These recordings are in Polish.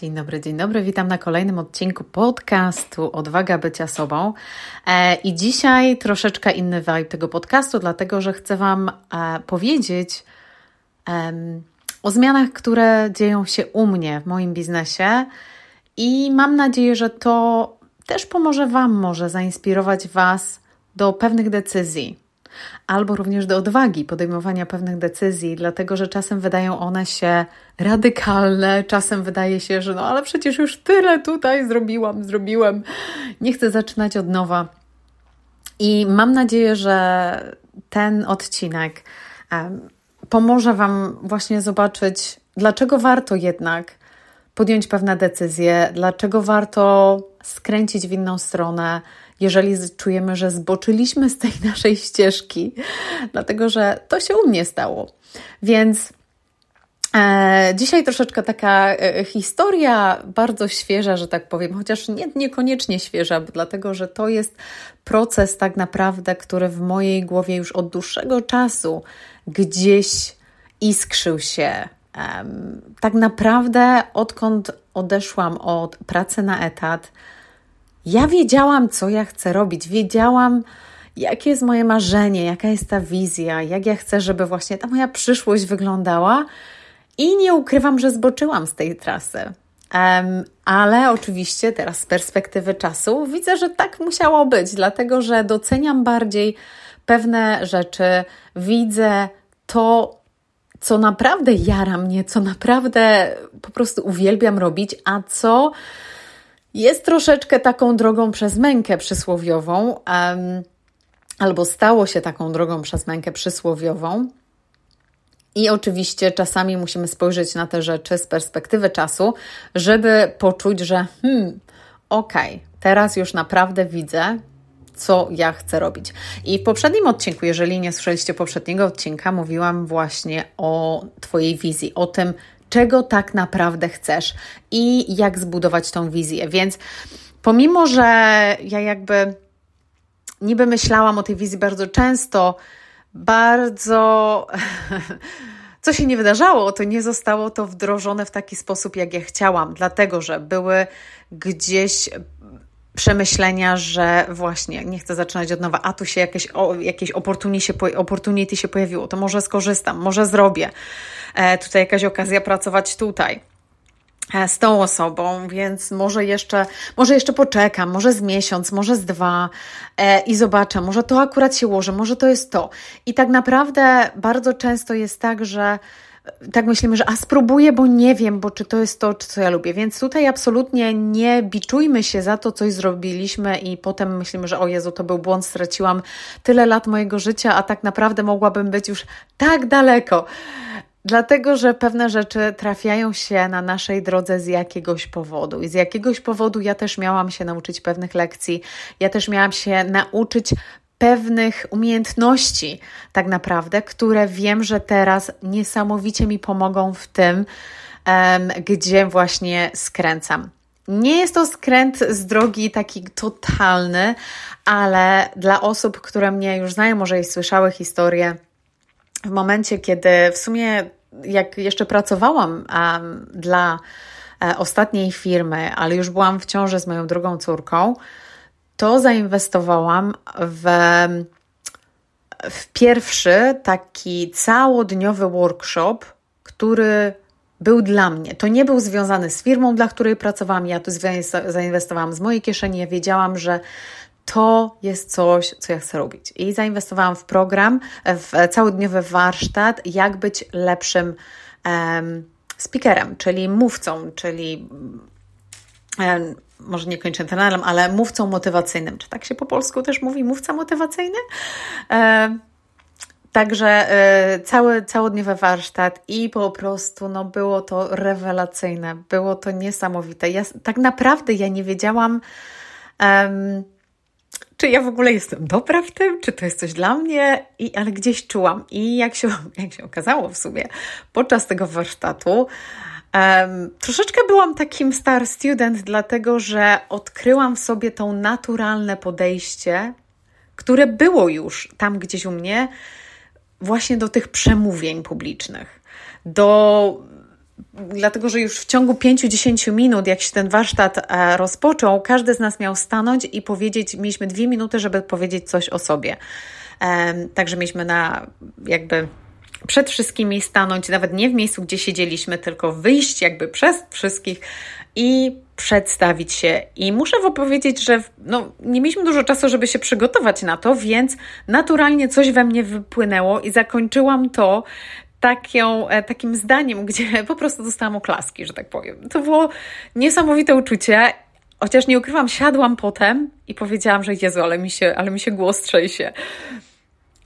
Dzień dobry, dzień dobry. Witam na kolejnym odcinku podcastu Odwaga bycia sobą. E, I dzisiaj troszeczkę inny vibe tego podcastu, dlatego że chcę Wam e, powiedzieć o zmianach, które dzieją się u mnie w moim biznesie. I mam nadzieję, że to też pomoże Wam, może zainspirować Was do pewnych decyzji albo również do odwagi podejmowania pewnych decyzji, dlatego że czasem wydają one się radykalne, czasem wydaje się, że no ale przecież już tyle tutaj zrobiłam, zrobiłem, nie chcę zaczynać od nowa. I mam nadzieję, że ten odcinek pomoże Wam właśnie zobaczyć, dlaczego warto jednak podjąć pewne decyzje, dlaczego warto skręcić w inną stronę, jeżeli czujemy, że zboczyliśmy z tej naszej ścieżki, dlatego że to się u mnie stało. Więc e, dzisiaj troszeczkę taka e, historia bardzo świeża, że tak powiem, chociaż nie, niekoniecznie świeża, dlatego że to jest proces tak naprawdę, który w mojej głowie już od dłuższego czasu gdzieś iskrzył się. tak naprawdę, odkąd odeszłam od pracy na etat, ja wiedziałam, co ja chcę robić, wiedziałam, jakie jest moje marzenie, jaka jest ta wizja, jak ja chcę, żeby właśnie ta moja przyszłość wyglądała. I nie ukrywam, że zboczyłam z tej trasy. Um, ale oczywiście teraz z perspektywy czasu widzę, że tak musiało być, dlatego że doceniam bardziej pewne rzeczy, widzę to, co naprawdę jara mnie, co naprawdę po prostu uwielbiam robić, a co jest troszeczkę taką drogą przez mękę przysłowiową, albo stało się taką drogą przez mękę przysłowiową. I oczywiście czasami musimy spojrzeć na te rzeczy z perspektywy czasu, żeby poczuć, że hmm, okej, okay, teraz już naprawdę widzę, co ja chcę robić. I w poprzednim odcinku, jeżeli nie słyszeliście poprzedniego odcinka, mówiłam właśnie o Twojej wizji, o tym, czego tak naprawdę chcesz i jak zbudować tą wizję. Więc pomimo, że ja jakby niby myślałam o tej wizji bardzo często, bardzo. Co się nie wydarzało, to nie zostało to wdrożone w taki sposób, jak ja chciałam, dlatego że były gdzieś przemyślenia, że właśnie nie chcę zaczynać od nowa, a tu się jakieś, jakieś opportunity, opportunity się pojawiło, to może skorzystam, może zrobię. E, tutaj jakaś okazja pracować tutaj e, z tą osobą, więc może jeszcze, może jeszcze poczekam, może z miesiąc, może z dwa e, i zobaczę, może to akurat się ułoży, może to jest to. I tak naprawdę bardzo często jest tak, że tak myślimy, że a spróbuję, bo nie wiem, bo czy to jest to, co ja lubię. Więc tutaj absolutnie nie biczujmy się za to, coś zrobiliśmy i potem myślimy, że o Jezu, to był błąd, straciłam tyle lat mojego życia, a tak naprawdę mogłabym być już tak daleko. Dlatego, że pewne rzeczy trafiają się na naszej drodze z jakiegoś powodu. I z jakiegoś powodu ja też miałam się nauczyć pewnych lekcji, ja też miałam się nauczyć pewnych umiejętności, tak naprawdę, które wiem, że teraz niesamowicie mi pomogą w tym, gdzie właśnie skręcam. Nie jest to skręt z drogi taki totalny, ale dla osób, które mnie już znają, może i słyszały historię, w momencie, kiedy w sumie, jak jeszcze pracowałam um, dla e, ostatniej firmy, ale już byłam w ciąży z moją drugą córką, to zainwestowałam w, w pierwszy taki całodniowy workshop, który był dla mnie. To nie był związany z firmą, dla której pracowałam. Ja tu zainwestowałam z mojej kieszeni. Ja wiedziałam, że to jest coś, co ja chcę robić. I zainwestowałam w program, w całodniowy warsztat, jak być lepszym um, speakerem, czyli mówcą, czyli może nie tenerem, ale mówcą motywacyjnym. Czy tak się po polsku też mówi, mówca motywacyjny? E, Także e, cały, całodniowy warsztat i po prostu no, było to rewelacyjne, było to niesamowite. Ja, tak naprawdę ja nie wiedziałam, um, czy ja w ogóle jestem dobra w tym, czy to jest coś dla mnie, i, ale gdzieś czułam. I jak się, jak się okazało w sumie podczas tego warsztatu, Um, troszeczkę byłam takim star student, dlatego że odkryłam w sobie to naturalne podejście, które było już tam gdzieś u mnie, właśnie do tych przemówień publicznych, do dlatego że już w ciągu 5-10 minut, jak się ten warsztat e, rozpoczął, każdy z nas miał stanąć i powiedzieć, mieliśmy dwie minuty, żeby powiedzieć coś o sobie. Także mieliśmy na jakby przed wszystkimi stanąć, nawet nie w miejscu, gdzie siedzieliśmy, tylko wyjść jakby przez wszystkich i przedstawić się. I muszę Wam powiedzieć, że no, nie mieliśmy dużo czasu, żeby się przygotować na to, więc naturalnie coś we mnie wypłynęło i zakończyłam to e, takim zdaniem, gdzie po prostu dostałam oklaski, że tak powiem. To było niesamowite uczucie. Chociaż nie ukrywam, siadłam potem i powiedziałam, że Jezu, ale mi się, ale mi się głos trzęsie.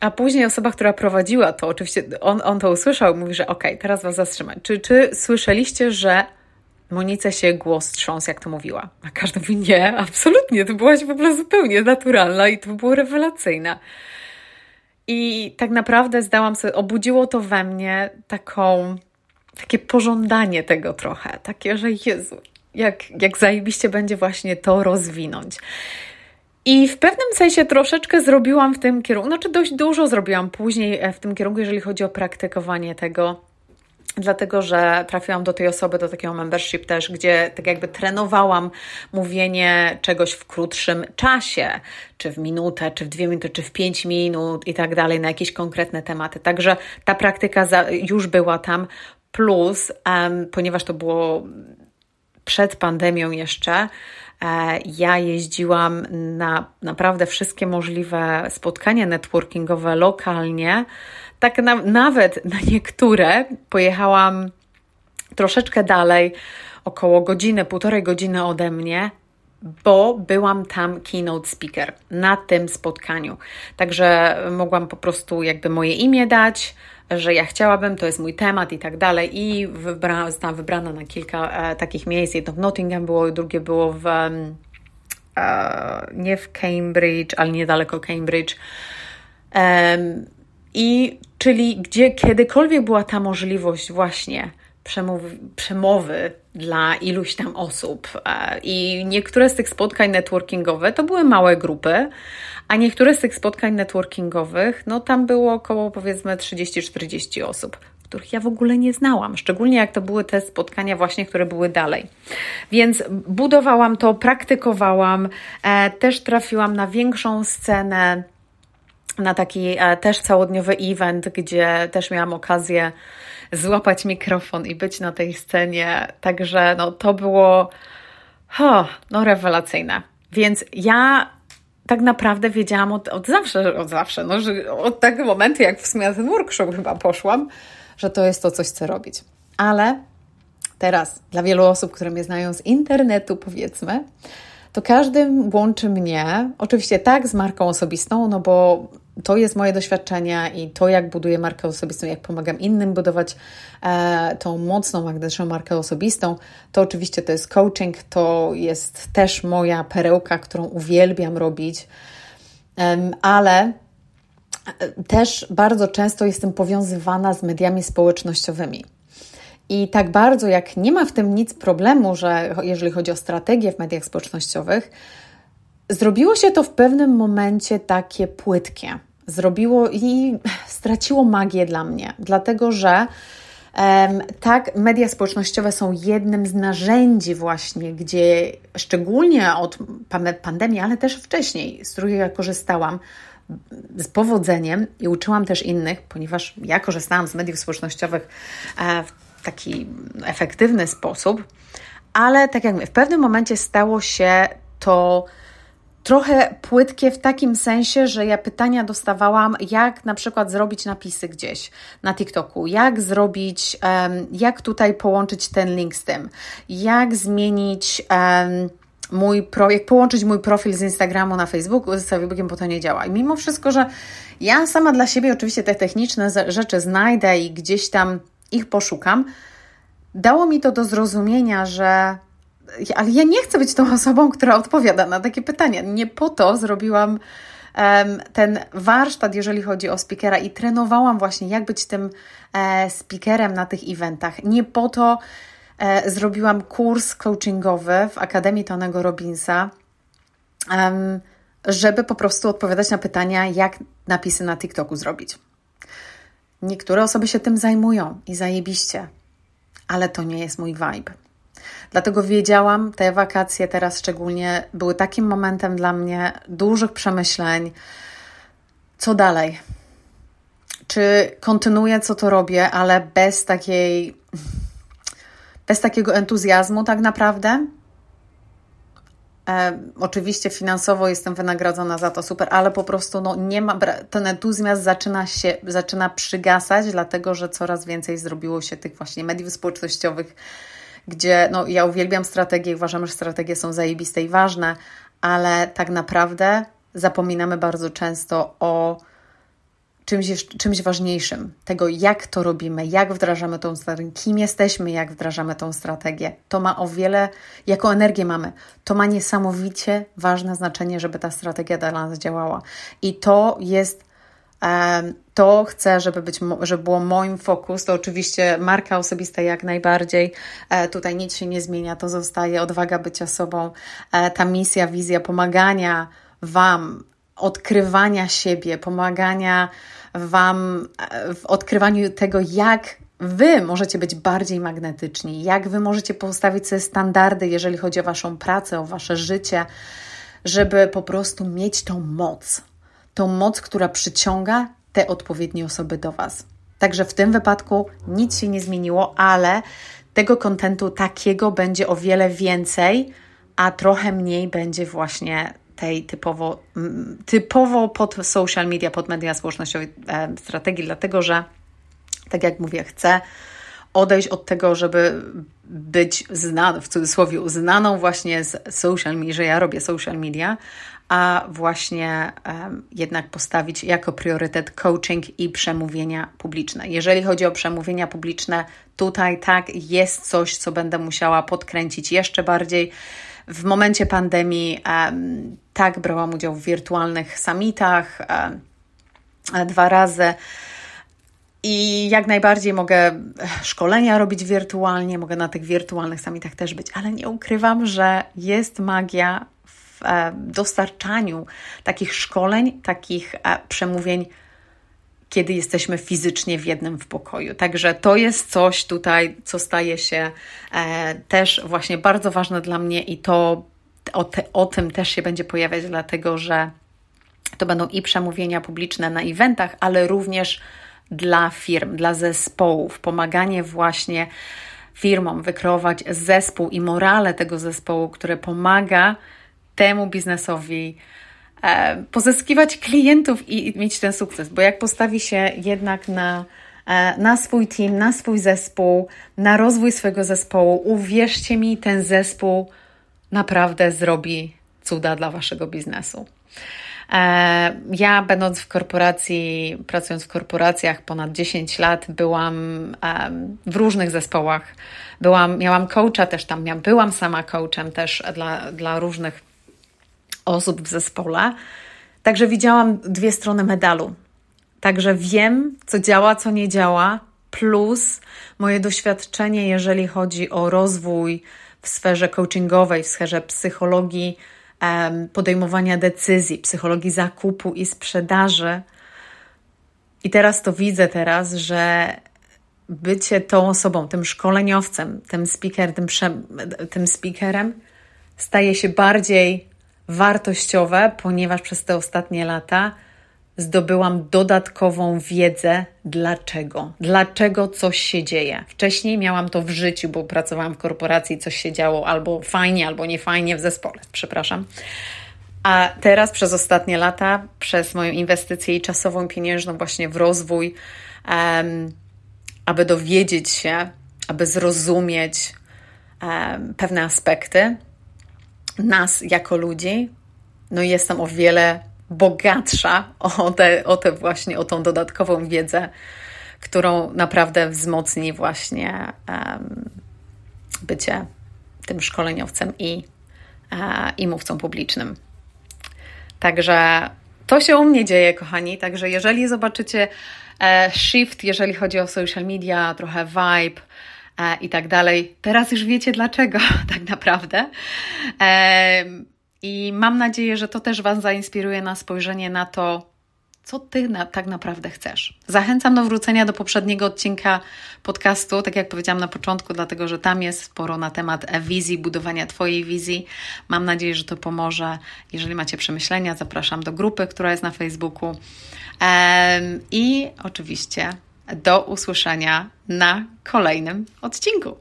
A później osoba, która prowadziła to, oczywiście on, on to usłyszał, mówi, że okej, okay, teraz was zatrzymać. Czy, czy słyszeliście, że Monice się głos trząsł, jak to mówiła? A każdy mówi, nie, absolutnie, to byłaś w ogóle zupełnie naturalna i to było rewelacyjne. I tak naprawdę zdałam sobie, obudziło to we mnie taką, takie pożądanie tego trochę, takie, że Jezu, jak, jak zajebiście będzie właśnie to rozwinąć. I w pewnym sensie troszeczkę zrobiłam w tym kierunku, znaczy dość dużo zrobiłam później e, w tym kierunku, jeżeli chodzi o praktykowanie tego, dlatego że trafiłam do tej osoby, do takiego membership też, gdzie tak jakby trenowałam mówienie czegoś w krótszym czasie, czy w minutę, czy w dwie minuty, czy w pięć minut i tak dalej, na jakieś konkretne tematy. Także ta praktyka już była tam, plus, um, ponieważ to było przed pandemią jeszcze, ja jeździłam na naprawdę wszystkie możliwe spotkania networkingowe lokalnie. Tak na, nawet na niektóre pojechałam troszeczkę dalej, około godziny, półtorej godziny ode mnie, bo byłam tam keynote speaker na tym spotkaniu. Także mogłam po prostu jakby moje imię dać, że ja chciałabym, to jest mój temat i tak dalej. I wybra, zostałam wybrana na kilka e, takich miejsc. Jedno w Nottingham było, drugie było w e, nie w Cambridge, ale niedaleko Cambridge. Um, I czyli gdzie kiedykolwiek była ta możliwość właśnie przemowy, przemowy dla iluś tam osób. E, I niektóre z tych spotkań networkingowe to były małe grupy, a niektóre z tych spotkań networkingowych, no tam było około powiedzmy 30-40 osób, których ja w ogóle nie znałam, szczególnie jak to były te spotkania właśnie, które były dalej. Więc budowałam to, praktykowałam, e, też trafiłam na większą scenę, na taki e, też całodniowy event, gdzie też miałam okazję złapać mikrofon i być na tej scenie. Także no, to było no, rewelacyjne. Więc ja tak naprawdę wiedziałam od, od zawsze, od zawsze, no, że od tego momentu, jak w sumie na ten workshop chyba poszłam, że to jest to coś, co robić. Ale teraz, dla wielu osób, które mnie znają z internetu, powiedzmy, to każdy łączy mnie, oczywiście tak, z marką osobistą, no bo to jest moje doświadczenie i to, jak buduję markę osobistą, jak pomagam innym budować e, tą mocną, magnetyczną markę osobistą, to oczywiście to jest coaching, to jest też moja perełka, którą uwielbiam robić, um, ale e, też bardzo często jestem powiązywana z mediami społecznościowymi. I tak bardzo, jak nie ma w tym nic problemu, że jeżeli chodzi o strategię w mediach społecznościowych, zrobiło się to w pewnym momencie takie płytkie. Zrobiło i straciło magię dla mnie, dlatego że tak, media społecznościowe są jednym z narzędzi, właśnie, gdzie szczególnie od pandemii, ale też wcześniej, z których ja korzystałam z powodzeniem i uczyłam też innych, ponieważ ja korzystałam z mediów społecznościowych e, w taki efektywny sposób, ale tak jak mówię, w pewnym momencie stało się to trochę płytkie w takim sensie, że ja pytania dostawałam, jak na przykład zrobić napisy gdzieś na TikToku, jak zrobić, jak tutaj połączyć ten link z tym, jak zmienić. Mój pro, jak połączyć mój profil z Instagramu na Facebooku z Facebookiem, bo to nie działa. I mimo wszystko, że ja sama dla siebie oczywiście te techniczne rzeczy znajdę i gdzieś tam ich poszukam, dało mi to do zrozumienia, że ale ja nie chcę być tą osobą, która odpowiada na takie pytania. Nie po to zrobiłam um, ten warsztat, jeżeli chodzi o speakera i trenowałam właśnie, jak być tym e, speakerem na tych eventach. Nie po to e, zrobiłam kurs coachingowy w Akademii Tonego Robinsa, um, żeby po prostu odpowiadać na pytania, jak napisy na TikToku zrobić. Niektóre osoby się tym zajmują i zajebiście, ale to nie jest mój vibe. Dlatego wiedziałam, te wakacje teraz szczególnie były takim momentem dla mnie dużych przemyśleń, co dalej. Czy kontynuuję, co to robię, ale bez takiej, bez takiego entuzjazmu, tak naprawdę? E, oczywiście finansowo jestem wynagrodzona za to super, ale po prostu no, nie ma, ten entuzjazm zaczyna się, zaczyna przygasać, dlatego że coraz więcej zrobiło się tych właśnie mediów społecznościowych, gdzie no, ja uwielbiam strategie uważam, że strategie są zajebiste i ważne, ale tak naprawdę zapominamy bardzo często o czymś, czymś ważniejszym, tego jak to robimy, jak wdrażamy tą strategię, kim jesteśmy, jak wdrażamy tą strategię. To ma o wiele, jaką energię mamy, to ma niesamowicie ważne znaczenie, żeby ta strategia dla nas działała. I to jest to chcę, żeby, być, żeby było moim fokus. To oczywiście marka osobista jak najbardziej. E, tutaj nic się nie zmienia, to zostaje odwaga bycia sobą, e, ta misja, wizja pomagania Wam, odkrywania siebie, pomagania Wam e, w odkrywaniu tego, jak Wy możecie być bardziej magnetyczni, jak Wy możecie postawić sobie standardy, jeżeli chodzi o Waszą pracę, o Wasze życie, żeby po prostu mieć tą moc, tą moc, która przyciąga te odpowiednie osoby do Was. Także w tym wypadku nic się nie zmieniło, ale tego kontentu takiego będzie o wiele więcej, a trochę mniej będzie właśnie tej typowo, typowo pod social media, pod media społecznościowe e, strategii, dlatego że, tak jak mówię, chcę odejść od tego, żeby być znaną, w cudzysłowie uznaną właśnie z social media, że ja robię social media, a właśnie jednak postawić jako priorytet coaching i przemówienia publiczne. Jeżeli chodzi o przemówienia publiczne, tutaj tak jest coś, co będę musiała podkręcić jeszcze bardziej. W momencie pandemii tak brałam udział w wirtualnych summitach um, dwa razy. I jak najbardziej mogę szkolenia robić wirtualnie, mogę na tych wirtualnych summitach też być, ale nie ukrywam, że jest magia w dostarczaniu takich szkoleń, takich e, przemówień, kiedy jesteśmy fizycznie w jednym w pokoju. Także to jest coś tutaj, co staje się e, też właśnie bardzo ważne dla mnie i to o, te, o tym też się będzie pojawiać, dlatego że to będą i przemówienia publiczne na eventach, ale również dla firm, dla zespołów, pomaganie właśnie firmom wykreować zespół i morale tego zespołu, które pomaga temu biznesowi pozyskiwać klientów i mieć ten sukces. Bo jak postawi się jednak na, e, na swój team, na swój zespół, na rozwój swojego zespołu, uwierzcie mi, ten zespół naprawdę zrobi cuda dla waszego biznesu. E, ja, będąc w korporacji, pracując w korporacjach ponad 10 lat, byłam w różnych zespołach. Byłam, miałam coacha też tam, byłam sama coachem też dla, dla różnych osób w zespole. Także widziałam dwie strony medalu. Także wiem, co działa, co nie działa, plus moje doświadczenie, jeżeli chodzi o rozwój w sferze coachingowej, w sferze psychologii podejmowania decyzji, psychologii zakupu i sprzedaży. I teraz to widzę teraz, że bycie tą osobą, tym szkoleniowcem, tym, speaker, tym, tym speakerem staje się bardziej wartościowe, ponieważ przez te ostatnie lata zdobyłam dodatkową wiedzę, dlaczego, dlaczego coś się dzieje. Wcześniej miałam to w życiu, bo pracowałam w korporacji, coś się działo albo fajnie, albo nie fajnie w zespole, przepraszam. A teraz przez ostatnie lata, przez moją inwestycję i czasową, pieniężną właśnie w rozwój, um, aby dowiedzieć się, aby zrozumieć um, pewne aspekty nas jako ludzi, no jestem o wiele bogatsza o tę o te właśnie, o tą dodatkową wiedzę, którą naprawdę wzmocni właśnie um, bycie tym szkoleniowcem i, uh, i mówcą publicznym. Także to się u mnie dzieje, kochani. Także jeżeli zobaczycie e, shift, jeżeli chodzi o social media, trochę vibe e, i tak dalej, teraz już wiecie dlaczego, tak naprawdę. E, i mam nadzieję, że to też Was zainspiruje na spojrzenie na to, co ty na, tak naprawdę chcesz. Zachęcam do wrócenia do poprzedniego odcinka podcastu, tak jak powiedziałam na początku, dlatego że tam jest sporo na temat wizji, budowania Twojej wizji. Mam nadzieję, że to pomoże. Jeżeli macie przemyślenia, zapraszam do grupy, która jest na Facebooku. I oczywiście do usłyszenia na kolejnym odcinku.